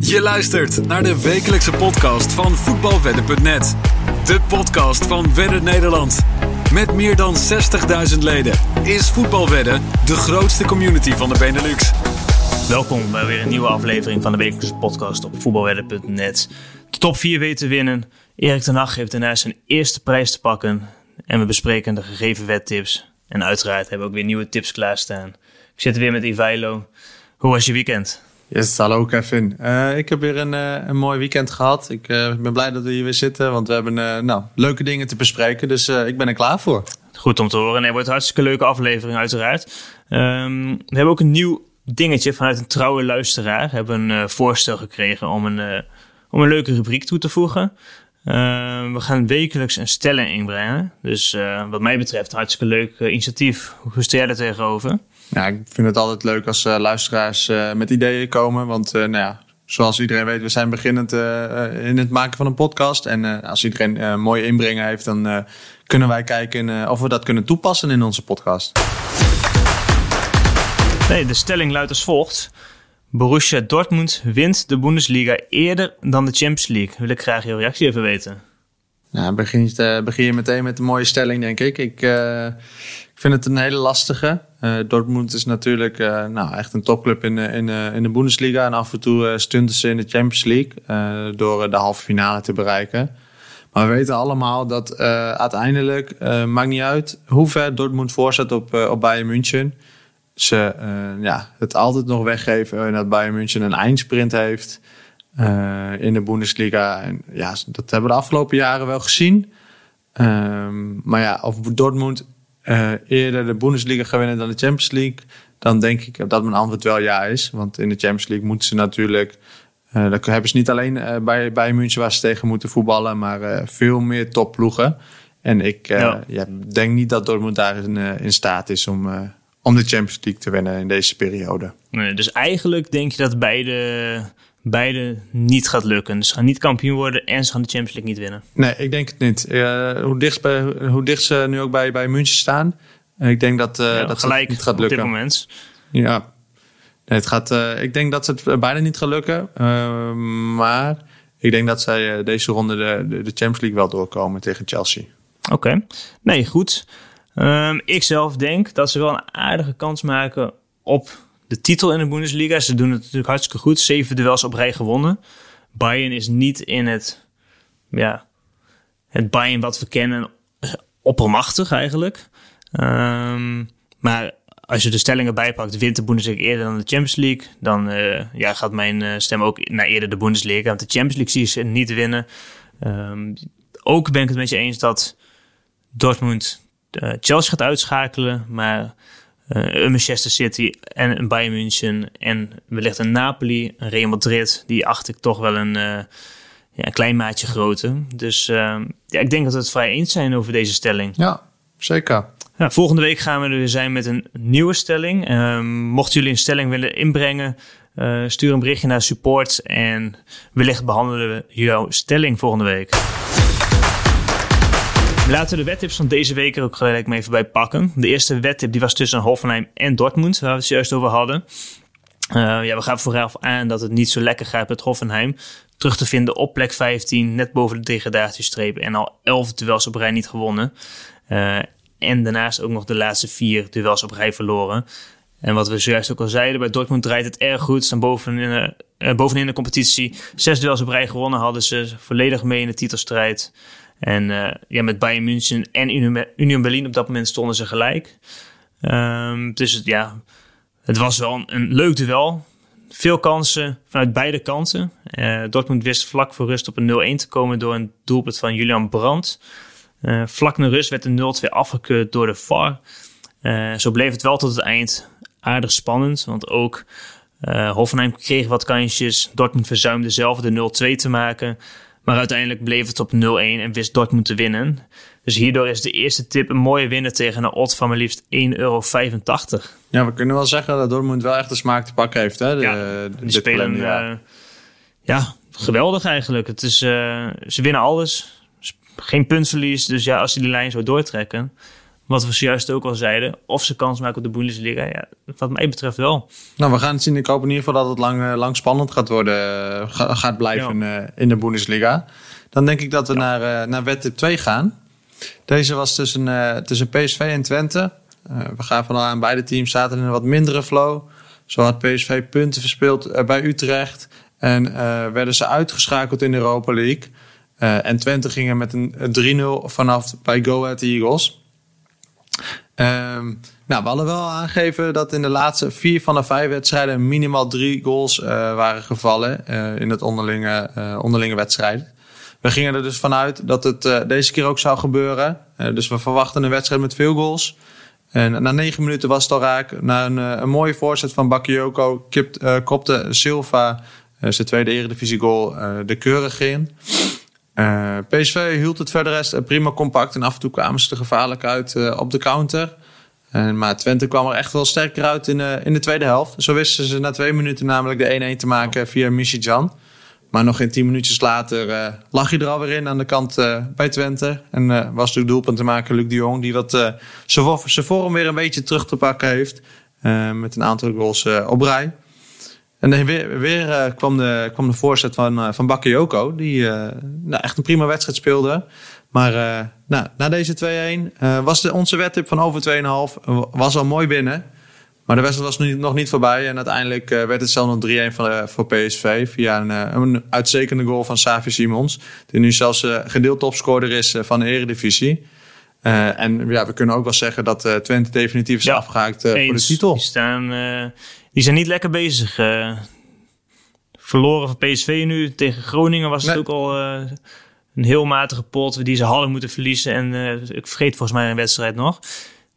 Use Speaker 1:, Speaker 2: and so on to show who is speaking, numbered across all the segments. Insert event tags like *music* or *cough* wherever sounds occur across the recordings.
Speaker 1: Je luistert naar de wekelijkse podcast van voetbalwedden.net. De podcast van Wedden Nederland. Met meer dan 60.000 leden is Voetbalwedden de grootste community van de Benelux.
Speaker 2: Welkom bij weer een nieuwe aflevering van de wekelijkse podcast op voetbalwedden.net. De top 4 weten winnen. Erik ten Hag heeft daarna zijn eerste prijs te pakken. En we bespreken de gegeven wedtips. En uiteraard hebben we ook weer nieuwe tips klaarstaan. Ik zit weer met Ivailo. Hoe was je weekend?
Speaker 3: Yes, hallo Kevin. Uh, ik heb weer een, uh, een mooi weekend gehad. Ik uh, ben blij dat we hier weer zitten, want we hebben nou, leuke dingen te bespreken. Dus ik ben er klaar voor.
Speaker 2: Goed om te horen. En het wordt een hartstikke leuke aflevering uiteraard. Um, we hebben ook een nieuw dingetje vanuit een trouwe luisteraar. We hebben een voorstel gekregen om een, om een leuke rubriek toe te voegen. Uh, we gaan wekelijks een stelling inbrengen. Dus wat mij betreft een hartstikke leuk initiatief. Hoe stel je er tegenover?
Speaker 3: Ja, ik vind het altijd leuk als luisteraars met ideeën komen. Want nou ja, zoals iedereen weet, we zijn beginnend in het maken van een podcast. En als iedereen een mooie inbrengen heeft, dan kunnen wij kijken of we dat kunnen toepassen in onze podcast.
Speaker 2: De stelling luidt als volgt. Borussia Dortmund wint de Bundesliga eerder dan de Champions League. Wil ik graag jouw reactie even weten.
Speaker 3: Nou, begin, uh, begin je meteen met een mooie stelling, denk ik. Ik, uh, ik vind het een hele lastige. Uh, Dortmund is natuurlijk nou, echt een topclub in, in, in de Bundesliga. En af en toe stunten ze in de Champions League door de halve finale te bereiken. Maar we weten allemaal dat uiteindelijk, maakt niet uit hoe ver Dortmund voorzet op, op Bayern München ze ja, het altijd nog weggeven en dat Bayern München een eindsprint heeft uh, in de Bundesliga. En ja, dat hebben we de afgelopen jaren wel gezien. Um, maar ja, of Dortmund uh, eerder de Bundesliga gaan winnen dan de Champions League, dan denk ik dat mijn antwoord wel ja is. Want in de Champions League moeten ze natuurlijk. Uh, dan hebben ze niet alleen bij, bij München waar ze tegen moeten voetballen, maar veel meer topploegen. En ik ja. Ja, denk niet dat Dortmund daar in, in staat is om, om de Champions League te winnen in deze periode.
Speaker 2: Nee, dus eigenlijk denk je dat beide, beide niet gaat lukken. Dus ze gaan niet kampioen worden en ze gaan de Champions League niet winnen.
Speaker 3: Nee, ik denk het niet. Uh, hoe, dicht bij, hoe dicht ze nu ook bij, bij München staan. Ik denk dat, uh, ja, dat gelijk het niet gaat lukken.
Speaker 2: op dit moment.
Speaker 3: Ja, nee, het gaat, uh, ik denk dat het bijna niet gaat lukken. maar ik denk dat zij deze ronde de, de, de Champions League wel doorkomen tegen Chelsea.
Speaker 2: Oké, okay. nee, goed. Um, ik zelf denk dat ze wel een aardige kans maken op de titel in de Bundesliga. Ze doen het natuurlijk hartstikke goed. Zeven duels op rij gewonnen. Bayern is niet in het, ja, het Bayern wat we kennen oppermachtig eigenlijk. Um, maar als je de stellingen bijpakt, wint de Bundesliga eerder dan de Champions League. Dan uh, ja, gaat mijn uh, stem ook naar eerder de Bundesliga. Want de Champions League zie je ze niet winnen. Um, ook ben ik het met je eens dat Dortmund Chelsea gaat uitschakelen, maar een Manchester City en een Bayern München en wellicht een Napoli, een Real Madrid, die acht ik toch wel een, uh, ja, een klein maatje groter. Dus ja, ik denk dat we het vrij eens zijn over deze stelling.
Speaker 3: Ja, zeker.
Speaker 2: Volgende week gaan we er weer zijn met een nieuwe stelling. Uh, mochten jullie een stelling willen inbrengen, uh, stuur een berichtje naar support en wellicht behandelen we jouw stelling volgende week. Laten we de wedtips van deze week er ook gelijk mee even bij pakken. De eerste wedtip die was tussen Hoffenheim en Dortmund, waar we het juist over hadden. Uh, ja, we gaan vooraf aan dat het niet zo lekker gaat met Hoffenheim. Terug te vinden op plek 15, net boven de degradatiestreep. En al 11 duels op rij niet gewonnen. Uh, en daarnaast ook nog de laatste vier duels op rij verloren. En wat we zojuist ook al zeiden, bij Dortmund draait het erg goed. Ze staan bovenin, uh, bovenin de competitie. Zes duels op rij gewonnen hadden ze. Volledig mee in de titelstrijd. En uh, ja, met Bayern München en Union Berlin op dat moment stonden ze gelijk. Um, dus ja, het was wel een, leuk duel. Veel kansen vanuit beide kanten. Uh, Dortmund wist vlak voor rust op een 0-1 te komen door een doelpunt van Julian Brandt. Uh, vlak na rust werd de 0-2 afgekeurd door de VAR. zo bleef het wel tot het eind aardig spannend. Want ook Hoffenheim kreeg wat kansjes. Dortmund verzuimde zelf de 0-2 te maken. Maar uiteindelijk bleef het op 0-1 en wist Dortmund te winnen. Dus hierdoor is de eerste tip een mooie winnaar tegen een odd van maar liefst 1,85 euro.
Speaker 3: Ja, we kunnen wel zeggen dat Dortmund wel echt de smaak te pakken heeft. Hè? De,
Speaker 2: ja, die spelen ja. Uh, ja. geweldig eigenlijk. Het is, uh, ze winnen alles. Geen puntverlies. Dus ja, als ze die lijn zo doortrekken. Wat we zojuist ook al zeiden, of ze kans maken op de Bundesliga. Ja, wat mij betreft wel.
Speaker 3: Nou, we gaan het zien. Ik hoop in ieder geval dat het lang, lang spannend gaat worden, gaat blijven in de Bundesliga. Dan denk ik dat we naar, naar wedstrijd 2 gaan. Deze was tussen, tussen PSV en Twente. we gaan vanuit aan beide teams zaten in een wat mindere flow. Zo had PSV punten verspeeld bij Utrecht. En werden ze uitgeschakeld in de Europa League. en Twente gingen met een 3-0 vanaf bij Go Ahead Eagles. Um, nou, we hadden wel aangegeven dat in de laatste vier van de vijf wedstrijden minimaal drie goals uh, waren gevallen uh, in het onderlinge, uh, onderlinge wedstrijd. We gingen er dus vanuit dat het deze keer ook zou gebeuren. dus we verwachten een wedstrijd met veel goals. En na negen minuten was het al raak. Na een, een mooie voorzet van Bakayoko kipt, kopte Silva zijn tweede eredivisie goal de keurig in. Uh, PSV hield het verder rest prima compact. En af en toe kwamen ze er gevaarlijk uit uh, op de counter. Maar Twente kwam er echt wel sterker uit in, in de tweede helft. Zo wisten ze na twee minuten namelijk de 1-1 te maken via Michijan. Maar nog geen tien minuutjes later lag hij er alweer in aan de kant bij Twente. En was natuurlijk doelpunt te maken Luc de Jong. Die wat zijn vorm weer een beetje terug te pakken heeft. met een aantal goals op rij. En weer, weer uh, kwam, de, kwam de voorzet van, uh, van Bakayoko. Die uh, nou, echt een prima wedstrijd speelde. Maar nou, na deze 2-1 was de, onze wedtip van over 2,5 was al mooi binnen. Maar de wedstrijd was nu, nog niet voorbij. En uiteindelijk werd het zelfs nog 3-1 voor, voor PSV. Via een, een uitstekende goal van Savi Simons. Die nu zelfs gedeeld topscorer is van de Eredivisie. en ja, we kunnen ook wel zeggen dat Twente definitief is ja, afgehaakt voor de titel.
Speaker 2: Die staan die zijn niet lekker bezig. Uh, verloren van PSV nu. Tegen Groningen was het ook al uh, een heel matige pot die ze hadden moeten verliezen. En uh, ik vergeet volgens mij een wedstrijd nog.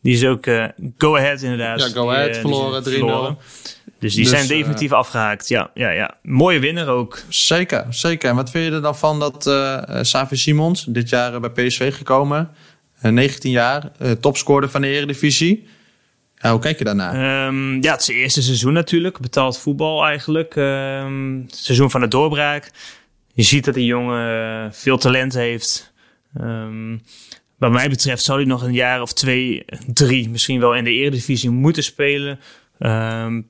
Speaker 2: Die is ook go ahead inderdaad.
Speaker 3: Ja, go ahead, verloren 3-0.
Speaker 2: Dus die dus, zijn definitief afgehaakt. Ja, ja, ja. Mooie winnaar ook.
Speaker 3: Zeker, zeker. En wat vind je er dan van dat Savi Simons dit jaar bij PSV gekomen? 19 jaar, topscorer van de Eredivisie. Ja, hoe kijk je daarnaar?
Speaker 2: Um, ja, het is het eerste seizoen natuurlijk. Betaald voetbal eigenlijk. Het seizoen van de doorbraak. Je ziet dat die jongen veel talent heeft. Um, wat mij betreft zou hij nog een jaar of twee, drie misschien wel in de eredivisie moeten spelen.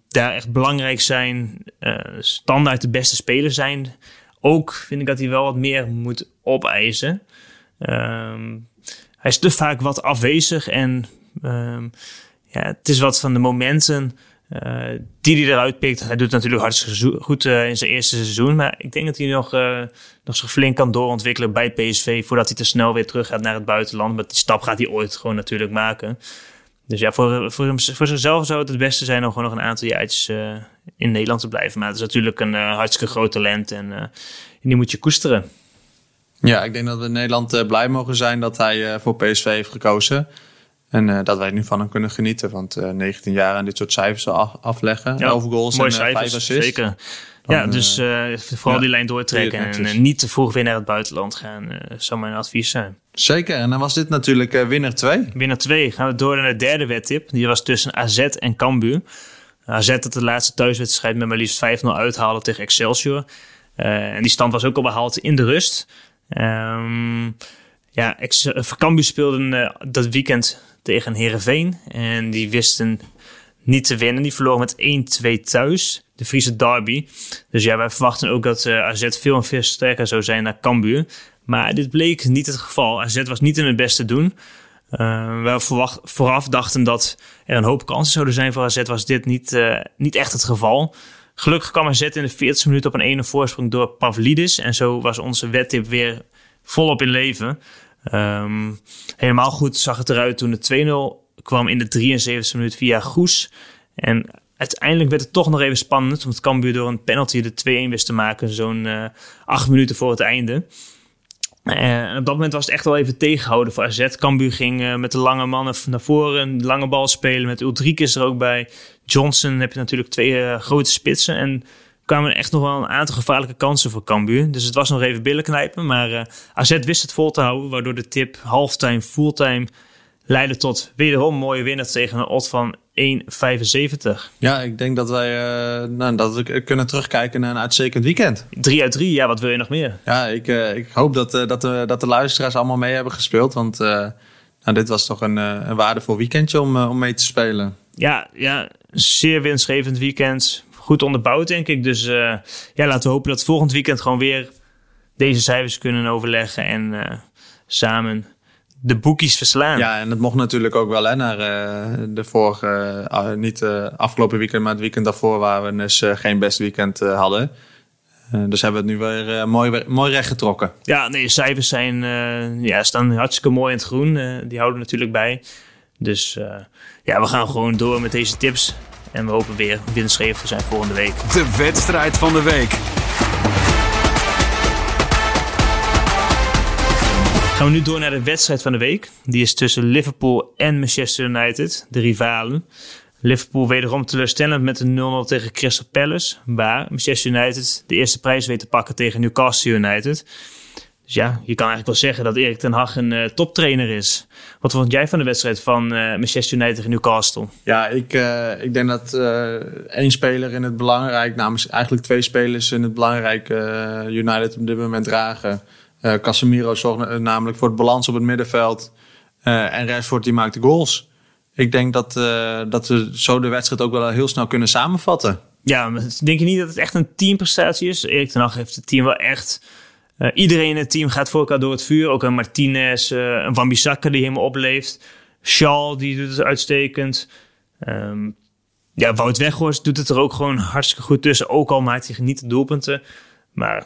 Speaker 2: daar echt belangrijk zijn. Uh, standaard de beste speler zijn. Ook vind ik dat hij wel wat meer moet opeisen. hij is te vaak wat afwezig en ja, het is wat van de momenten uh, die hij eruit pikt. Hij doet natuurlijk hartstikke goed uh, in zijn eerste seizoen. Maar ik denk dat hij nog, uh, nog zich flink kan doorontwikkelen bij PSV. Voordat hij te snel weer terug gaat naar het buitenland. Maar die stap gaat hij ooit gewoon natuurlijk maken. Dus ja, voor, voor, hem, voor zichzelf zou het het beste zijn om gewoon nog een aantal jaartjes in Nederland te blijven. Maar het is natuurlijk een hartstikke groot talent. En, en, die moet je koesteren.
Speaker 3: Ja, ik denk dat we in Nederland blij mogen zijn dat hij voor PSV heeft gekozen. En uh, dat wij nu van hem kunnen genieten. Want uh, 19 jaar en dit soort cijfers af, afleggen. Ja, 11 goals en uh, cijfers, 5 assists.
Speaker 2: Zeker. Dan, ja, dus vooral ja, die lijn doortrekken. En niet te vroeg weer naar het buitenland gaan. zou mijn advies zijn.
Speaker 3: Zeker. En dan was dit natuurlijk winnaar 2.
Speaker 2: Winnaar 2. Gaan we door naar de derde wedtip. Die was tussen AZ en Cambuur. AZ dat de laatste thuiswedstrijd met maar liefst 5-0 uithalen tegen Excelsior. en die stand was ook al behaald in de rust. Um, ja, Cambuur speelde dat weekend tegen Herenveen. En die wisten niet te winnen. Die verloren met 1-2 thuis. De Friese derby. Dus ja, wij verwachten ook dat uh, AZ veel en veel sterker zou zijn naar Cambuur. Maar dit bleek niet het geval. AZ was niet in het beste doen. Uh, we verwacht, vooraf dachten dat er een hoop kansen zouden zijn voor AZ. Was dit niet, uh, niet echt het geval. Gelukkig kwam AZ in de 40 minuut op een ene voorsprong door Pavlidis. En zo was onze wedtip weer volop in leven. Um, helemaal goed zag het eruit toen de 2-0 kwam in de 73 minuut via Goes. En uiteindelijk werd het toch nog even spannend. Want Cambuur door een penalty de 2-1 wist te maken. Zo'n uh, acht minuten voor het einde. Uh, en op dat moment was het echt wel even tegenhouden voor AZ. Cambuur ging uh, met de lange mannen naar voren. Een lange bal spelen. Met Ulrike is er ook bij. Johnson heb je natuurlijk twee grote spitsen. En kwamen echt nog wel een aantal gevaarlijke kansen voor Cambuur. Dus het was nog even billen knijpen. Maar uh, AZ wist het vol te houden. Waardoor de tip halftime, fulltime leidde tot wederom mooie winnaar tegen een odd van 1,75.
Speaker 3: Ja, ik denk dat wij uh, nou, dat we kunnen terugkijken naar een uitstekend weekend.
Speaker 2: 3 uit 3, ja, wat wil je nog meer?
Speaker 3: Ja, ik, uh, ik hoop dat, uh, dat, de, dat de luisteraars allemaal mee hebben gespeeld. Want nou, dit was toch een, een waardevol weekendje om, om mee te spelen.
Speaker 2: Ja, ja, zeer winstgevend weekend. Goed onderbouwd, denk ik. Dus ja, laten we hopen dat volgend weekend gewoon weer deze cijfers kunnen overleggen en samen de boekies verslaan.
Speaker 3: Ja, en dat mocht natuurlijk ook wel hè, naar uh, de vorige, uh, niet uh, afgelopen weekend, maar het weekend daarvoor waar we dus geen best weekend hadden. dus hebben we het nu weer mooi, mooi recht getrokken.
Speaker 2: Ja, nee, de cijfers zijn, ja, staan hartstikke mooi in het groen. die houden we natuurlijk bij. Dus ja, we gaan gewoon door met deze tips. En we hopen weer winstgevend te zijn volgende week.
Speaker 1: De wedstrijd van de week.
Speaker 2: Gaan we nu door naar de wedstrijd van de week. Die is tussen Liverpool en Manchester United, de rivalen. Liverpool wederom teleurstellend met een 0-0 tegen Crystal Palace. Waar Manchester United de eerste prijs weet te pakken tegen Newcastle United. Dus ja, je kan eigenlijk wel zeggen dat Erik ten Hag een uh, toptrainer is. Wat vond jij van de wedstrijd van uh, Manchester United tegen Newcastle?
Speaker 3: Ja, ik, uh, ik denk dat één speler in het belangrijk, namens eigenlijk twee spelers in het belangrijk United op dit moment dragen. Casemiro zorgt namelijk voor het balans op het middenveld. En Rashford die maakt de goals. Ik denk dat, dat we zo de wedstrijd ook wel heel snel kunnen samenvatten.
Speaker 2: Ja, maar denk je niet dat het echt een teamprestatie is? Erik ten Hag heeft het team wel echt... iedereen in het team gaat voor elkaar door het vuur. Ook een Martinez, een Van Bissaka die helemaal opleeft. Shaw die doet het uitstekend. Um, ja, Wout Weghorst doet het er ook gewoon hartstikke goed tussen. Ook al maakt hij niet de doelpunten. Maar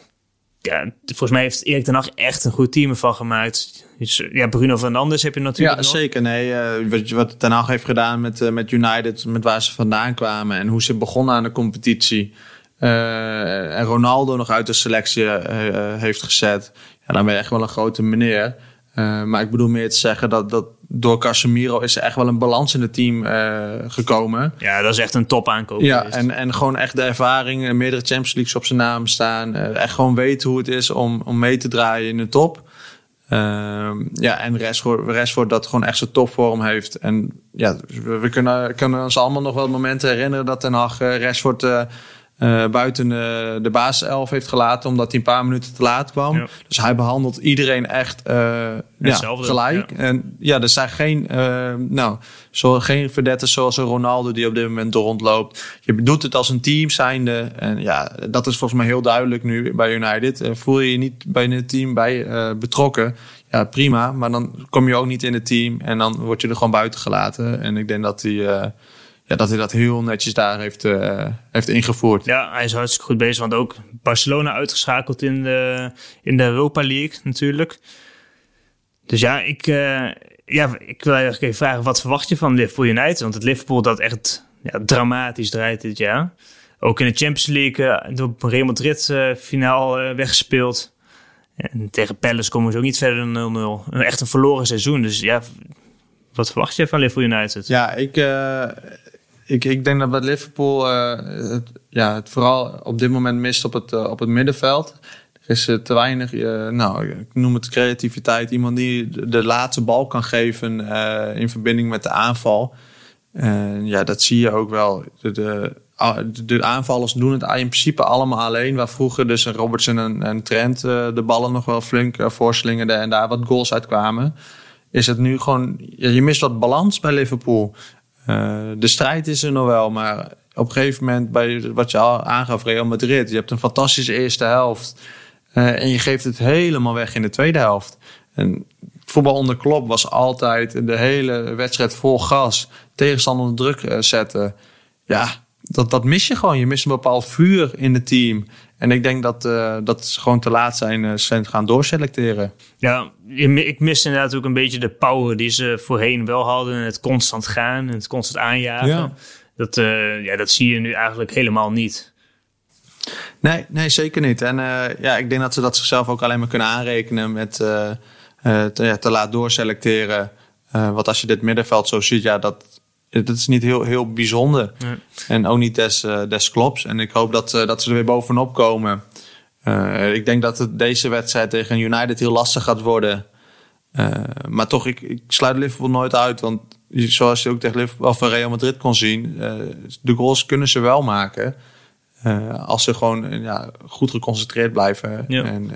Speaker 2: ja, volgens mij heeft Erik ten Hag echt een goed team ervan gemaakt. Dus, ja, Bruno Fernandes heb je natuurlijk
Speaker 3: Ja, zeker. Nee, uh, wat, wat Ten Hag heeft gedaan met, uh, met United, met waar ze vandaan kwamen... en hoe ze begonnen aan de competitie... Uh, en Ronaldo nog uit de selectie heeft gezet... Ja, dan ben je echt wel een grote meneer... Uh, maar ik bedoel meer te zeggen dat, dat door Casemiro is er echt wel een balans in het team uh, gekomen.
Speaker 2: Ja, dat is echt een top aankoop.
Speaker 3: Ja, en, en gewoon echt de ervaring, meerdere Champions Leagues op zijn naam staan. Uh, echt gewoon weten hoe het is om, om mee te draaien in de top. ja, en Rashford, Rashford dat gewoon echt zijn topvorm heeft. En ja, we, we kunnen, kunnen ons allemaal nog wel momenten herinneren dat Ten Hag Rashford uh, buiten uh, de basiself heeft gelaten, omdat hij een paar minuten te laat kwam. Ja. Dus hij behandelt iedereen echt uh, ja, gelijk. Ja. En ja, er zijn geen, nou, zo, geen verdetten zoals een Ronaldo die op dit moment rondloopt. Je doet het als een team zijnde. En ja, dat is volgens mij heel duidelijk nu bij United. voel je je niet bij het team bij betrokken, ja, prima. Maar dan kom je ook niet in het team en dan word je er gewoon buiten gelaten. En ik denk dat hij ja, dat hij dat heel netjes daar heeft, uh, heeft ingevoerd.
Speaker 2: Ja, hij is hartstikke goed bezig. Want ook Barcelona uitgeschakeld in de, in de Europa League natuurlijk. Dus ja, ik, uh, ja, ik wil eigenlijk even vragen, wat verwacht je van Liverpool United? Want het Liverpool dat echt ja, dramatisch draait dit jaar. Ook in de Champions League uh, door Real Madrid finaal weggespeeld. En tegen Palace komen ze ook niet verder dan 0-0. Echt een verloren seizoen. Dus ja, wat verwacht je van Liverpool United?
Speaker 3: Ja, ik, ik, ik denk dat bij Liverpool uh, het, ja, het vooral op dit moment mist op het, uh, op het middenveld. Er is uh, te weinig, nou, ik noem het creativiteit. Iemand die de, laatste bal kan geven in verbinding met de aanval. En ja, dat zie je ook wel. De, de, aanvallers doen het in principe allemaal alleen. Waar vroeger dus Robertson en, en Trent de ballen nog wel flink voorslingerden en daar wat goals uit kwamen. Is het nu gewoon, je mist wat balans bij Liverpool. Uh, de strijd is er nog wel, maar op een gegeven moment, bij wat je al aangaf, Real Madrid, je hebt een fantastische eerste helft. Uh, en je geeft het helemaal weg in de tweede helft. En voetbal onder klop was altijd de hele wedstrijd vol gas. Tegenstander onder druk uh, zetten. Ja, dat, dat mis je gewoon. Je mist een bepaald vuur in het team. En ik denk dat, uh, dat ze gewoon te laat zijn, uh, gaan doorselecteren.
Speaker 2: Ja, ik mis inderdaad ook een beetje de power die ze voorheen wel hadden. Het constant gaan en het constant aanjagen. Ja. Dat, uh, ja, dat zie je nu eigenlijk helemaal niet.
Speaker 3: Nee, nee zeker niet. En ja, ik denk dat ze dat zichzelf ook alleen maar kunnen aanrekenen met te, ja, te laat doorselecteren. want als je dit middenveld zo ziet, ja, dat, dat is niet heel, heel bijzonder. Nee. En ook niet des, uh, des klops. En ik hoop dat, uh, dat ze er weer bovenop komen. Uh, ik denk dat het deze wedstrijd tegen United heel lastig gaat worden. maar toch, ik, ik sluit Liverpool nooit uit. Want zoals je ook tegen Liverpool of Real Madrid kon zien, de goals kunnen ze wel maken. als ze gewoon ja, goed geconcentreerd blijven. Ja. En,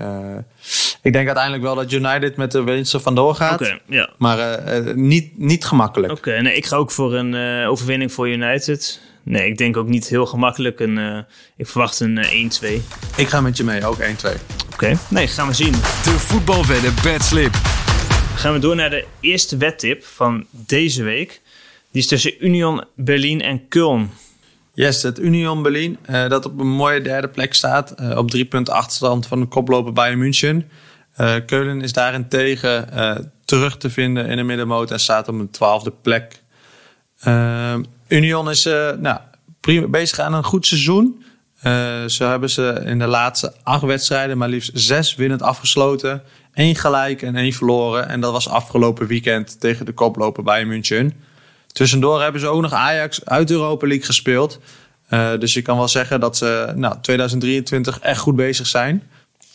Speaker 3: Ik denk uiteindelijk wel dat United met de winst er vandoor gaat.
Speaker 2: Oké, ja.
Speaker 3: Maar eh, eh, niet, niet gemakkelijk.
Speaker 2: Oké, nee, ik ga ook voor een eh, overwinning voor United. Nee, ik denk ook niet heel gemakkelijk. Een, eh, ik verwacht een eh, 1-2.
Speaker 3: Ik ga met je mee, ook 1-2.
Speaker 2: Oké, nee, gaan we zien.
Speaker 1: De voetbalwedden bedslip.
Speaker 2: gaan we door naar de eerste wedtip van deze week. Die is tussen Union Berlin en Köln.
Speaker 3: Yes, het Union Berlin, eh, dat op een mooie derde plek staat. eh, op drie punten achterstand van de koploper Bayern München. Eh, Keulen is daarentegen eh terug te vinden in de middenmoot en staat op een twaalfde plek. Eh, Union is nou, prima, bezig aan een goed seizoen. Zo hebben ze in de laatste acht wedstrijden maar liefst zes winnend afgesloten. Eén gelijk en één verloren. En dat was afgelopen weekend tegen de koploper Bayern München. Tussendoor hebben ze ook nog Ajax uit de Europa League gespeeld. Dus je kan wel zeggen dat ze nou, 2023 echt goed bezig zijn.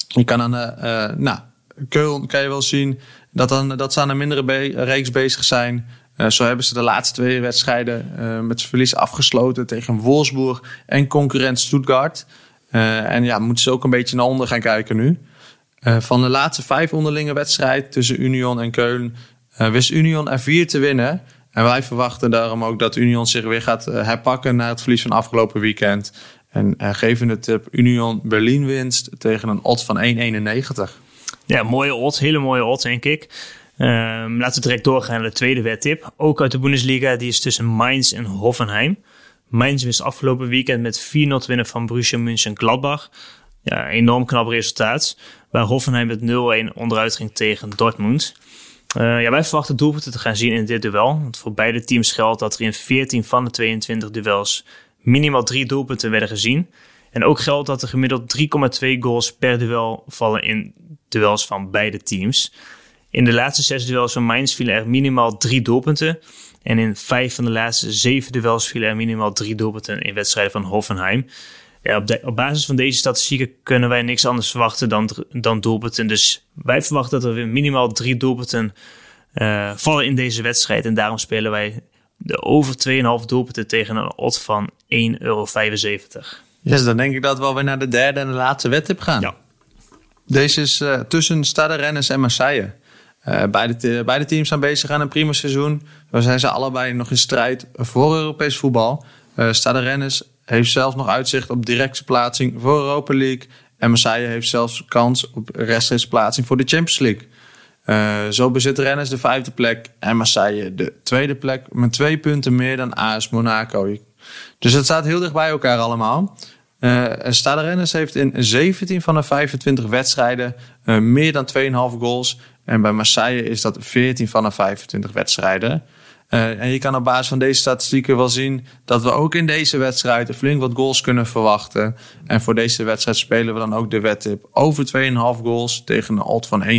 Speaker 3: Je kan aan de, eh, nou, Keulen kan je wel zien dat, dan, dat ze aan een mindere reeks bezig zijn. Eh, zo hebben ze de laatste twee wedstrijden eh, met verlies afgesloten tegen Wolfsburg en concurrent Stuttgart. Eh, en ja, moeten ze ook een beetje naar onder gaan kijken nu. Eh, van de laatste vijf onderlinge wedstrijden tussen Union en Keulen eh, wist Union er vier te winnen. En wij verwachten daarom ook dat Union zich weer gaat eh, herpakken na het verlies van afgelopen weekend. En eh, geven tip Union Berlin winst tegen een odds van 1,91.
Speaker 2: Ja, mooie odds. Hele mooie odds, denk ik. Ehm, laten we direct doorgaan naar de tweede wedtip. Ook uit de Bundesliga. Die is tussen Mainz en Hoffenheim. Mainz wist afgelopen weekend met 4-0 winnen van Borussia Mönchengladbach. Ja, enorm knap resultaat. Waar Hoffenheim met 0-1 onderuit ging tegen Dortmund. Eh, ja, wij verwachten doelpunten te gaan zien in dit duel. Want voor beide teams geldt dat er in 14 van de 22 duels minimaal drie doelpunten werden gezien. En ook geldt dat er gemiddeld 3,2 goals per duel vallen in duels van beide teams. In de laatste zes duels van Mainz vielen er minimaal drie doelpunten. En in vijf van de laatste zeven duels vielen er minimaal drie doelpunten in wedstrijden van Hoffenheim. Op basis van deze statistieken kunnen wij niks anders verwachten dan, dan doelpunten. Dus wij verwachten dat er weer minimaal drie doelpunten eh, vallen in deze wedstrijd. En daarom spelen wij de over 2,5 doelpunten tegen een odd van 1,75 euro.
Speaker 3: Dan denk ik dat we alweer naar de derde en de laatste wedtip gaan.
Speaker 2: Ja.
Speaker 3: Deze is eh, tussen Stade Rennes en Marseille. Eh, beide, beide teams zijn bezig aan een prima seizoen. We zijn ze allebei nog in strijd voor Europees voetbal. Eh Stade Rennes heeft zelfs nog uitzicht op directe plaatsing voor Europa League. En Marseille heeft zelfs kans op rechtstreeks plaatsing voor de Champions League. Zo bezit Rennes de vijfde plek en Marseille de tweede plek met twee punten meer dan AS Monaco. Dus het staat heel dicht bij elkaar allemaal. Rennes heeft in 17 van de 25 wedstrijden eh, meer dan 2,5 goals. En bij Marseille is dat 14 van de 25 wedstrijden. Eh, en je kan op basis van deze statistieken wel zien dat we ook in deze wedstrijd flink wat goals kunnen verwachten. En voor deze wedstrijd spelen we dan ook de wedtip over 2,5 goals tegen een odd van 1,87.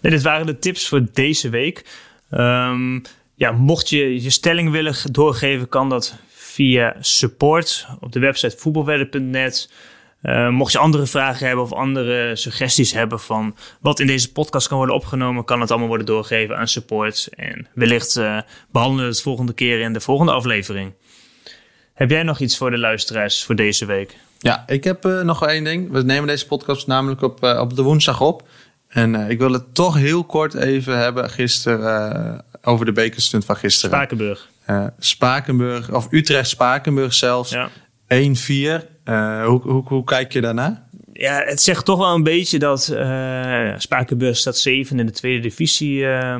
Speaker 2: Nee, dit waren de tips voor deze week. Ehm, ja, mocht je je stelling willen doorgeven, kan dat via support op de website voetbalwedden.net. Eh, mocht je andere vragen hebben of andere suggesties hebben van wat in deze podcast kan worden opgenomen, kan het allemaal worden doorgegeven aan support. En wellicht eh, behandelen we het volgende keer in de volgende aflevering. Heb jij nog iets voor de luisteraars voor deze week?
Speaker 3: Ja, ik heb eh, nog één ding. We nemen deze podcast namelijk op, op de woensdag op. En eh, ik wil het toch heel kort even hebben gisteren eh, over de bekerstunt van gisteren.
Speaker 2: Spakenburg.
Speaker 3: Eh, Spakenburg, of Utrecht-Spakenburg zelfs,
Speaker 2: Ja.
Speaker 3: 1-4. Eh, hoe, hoe, hoe kijk je daarna?
Speaker 2: Ja, het zegt toch wel een beetje dat Spakenburg staat zeven in de tweede divisie. eh,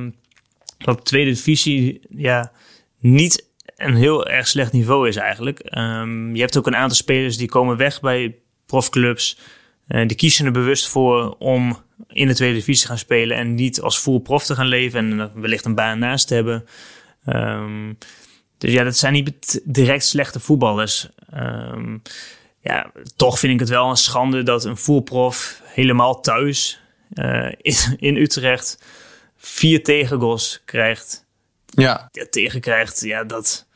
Speaker 2: dat de tweede divisie ja, niet een heel erg slecht niveau is eigenlijk. Ehm, je hebt ook een aantal spelers die komen weg bij profclubs. Eh, die kiezen er bewust voor om in de tweede divisie gaan spelen en niet als full prof te gaan leven en wellicht een baan naast te hebben. Ehm, dus ja, dat zijn niet direct slechte voetballers. Ehm, ja, toch vind ik het wel een schande dat een voerprof helemaal thuis eh, *laughs* in, in Utrecht vier tegengoals krijgt.
Speaker 3: Ja,
Speaker 2: Ja, tegenkrijgt, ja dat,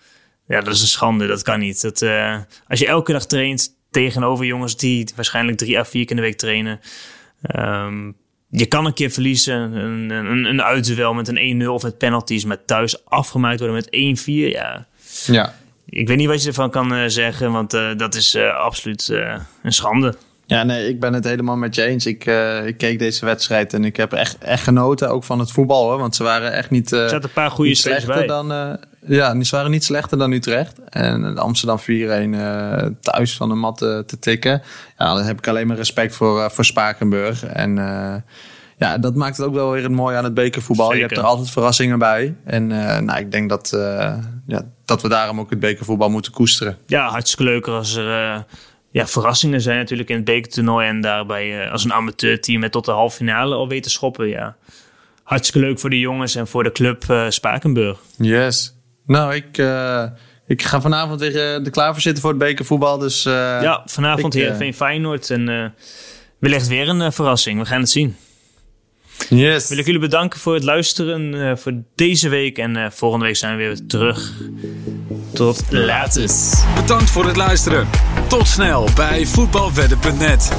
Speaker 2: ja, dat is een schande. Dat kan niet. Dat, eh, als je elke dag traint tegenover jongens die waarschijnlijk drie à vier keer in de week trainen. Ehm, je kan een keer verliezen, een, een, een uitduel met een 1-0 of met penalties, maar thuis afgemaakt worden met 1-4. Ja,
Speaker 3: ja.
Speaker 2: ik weet niet wat je ervan kan eh, zeggen, want eh, dat is eh, absoluut een schande.
Speaker 3: Ja, nee, ik ben het helemaal met je eens. Ik, uh, ik keek deze wedstrijd en ik heb echt, echt genoten ook van het voetbal. Hoor, want ze waren echt niet, uh,
Speaker 2: er zaten een paar goede
Speaker 3: slechter
Speaker 2: bij.
Speaker 3: dan. Uh, ja, ze waren niet slechter dan Utrecht. En Amsterdam 4-1 thuis van de mat te tikken. Ja, dan heb ik alleen maar respect voor, voor Spakenburg. En ja, dat maakt het ook wel weer het mooie aan het bekervoetbal.
Speaker 2: Zeker.
Speaker 3: Je hebt er altijd verrassingen bij. En nou, ik denk dat, ja, dat we daarom ook het bekervoetbal moeten koesteren.
Speaker 2: Ja, hartstikke leuk als er ja, verrassingen zijn natuurlijk in het bekertoernooi. En daarbij uh, als een amateurteam met tot de halve finale al weten schoppen. Ja, hartstikke leuk voor de jongens en voor de club uh, Spakenburg.
Speaker 3: Yes. Nou, ik, uh, ik ga vanavond weer er klaar voor zitten voor het bekervoetbal. Dus,
Speaker 2: ja, vanavond Heerenveen Feyenoord. En wellicht weer een verrassing. We gaan het zien.
Speaker 3: Yes.
Speaker 2: Wil ik jullie bedanken voor het luisteren uh, voor deze week. En uh, volgende week zijn we weer terug. Tot later.
Speaker 1: Bedankt voor het luisteren. Tot snel bij voetbalwedden.net.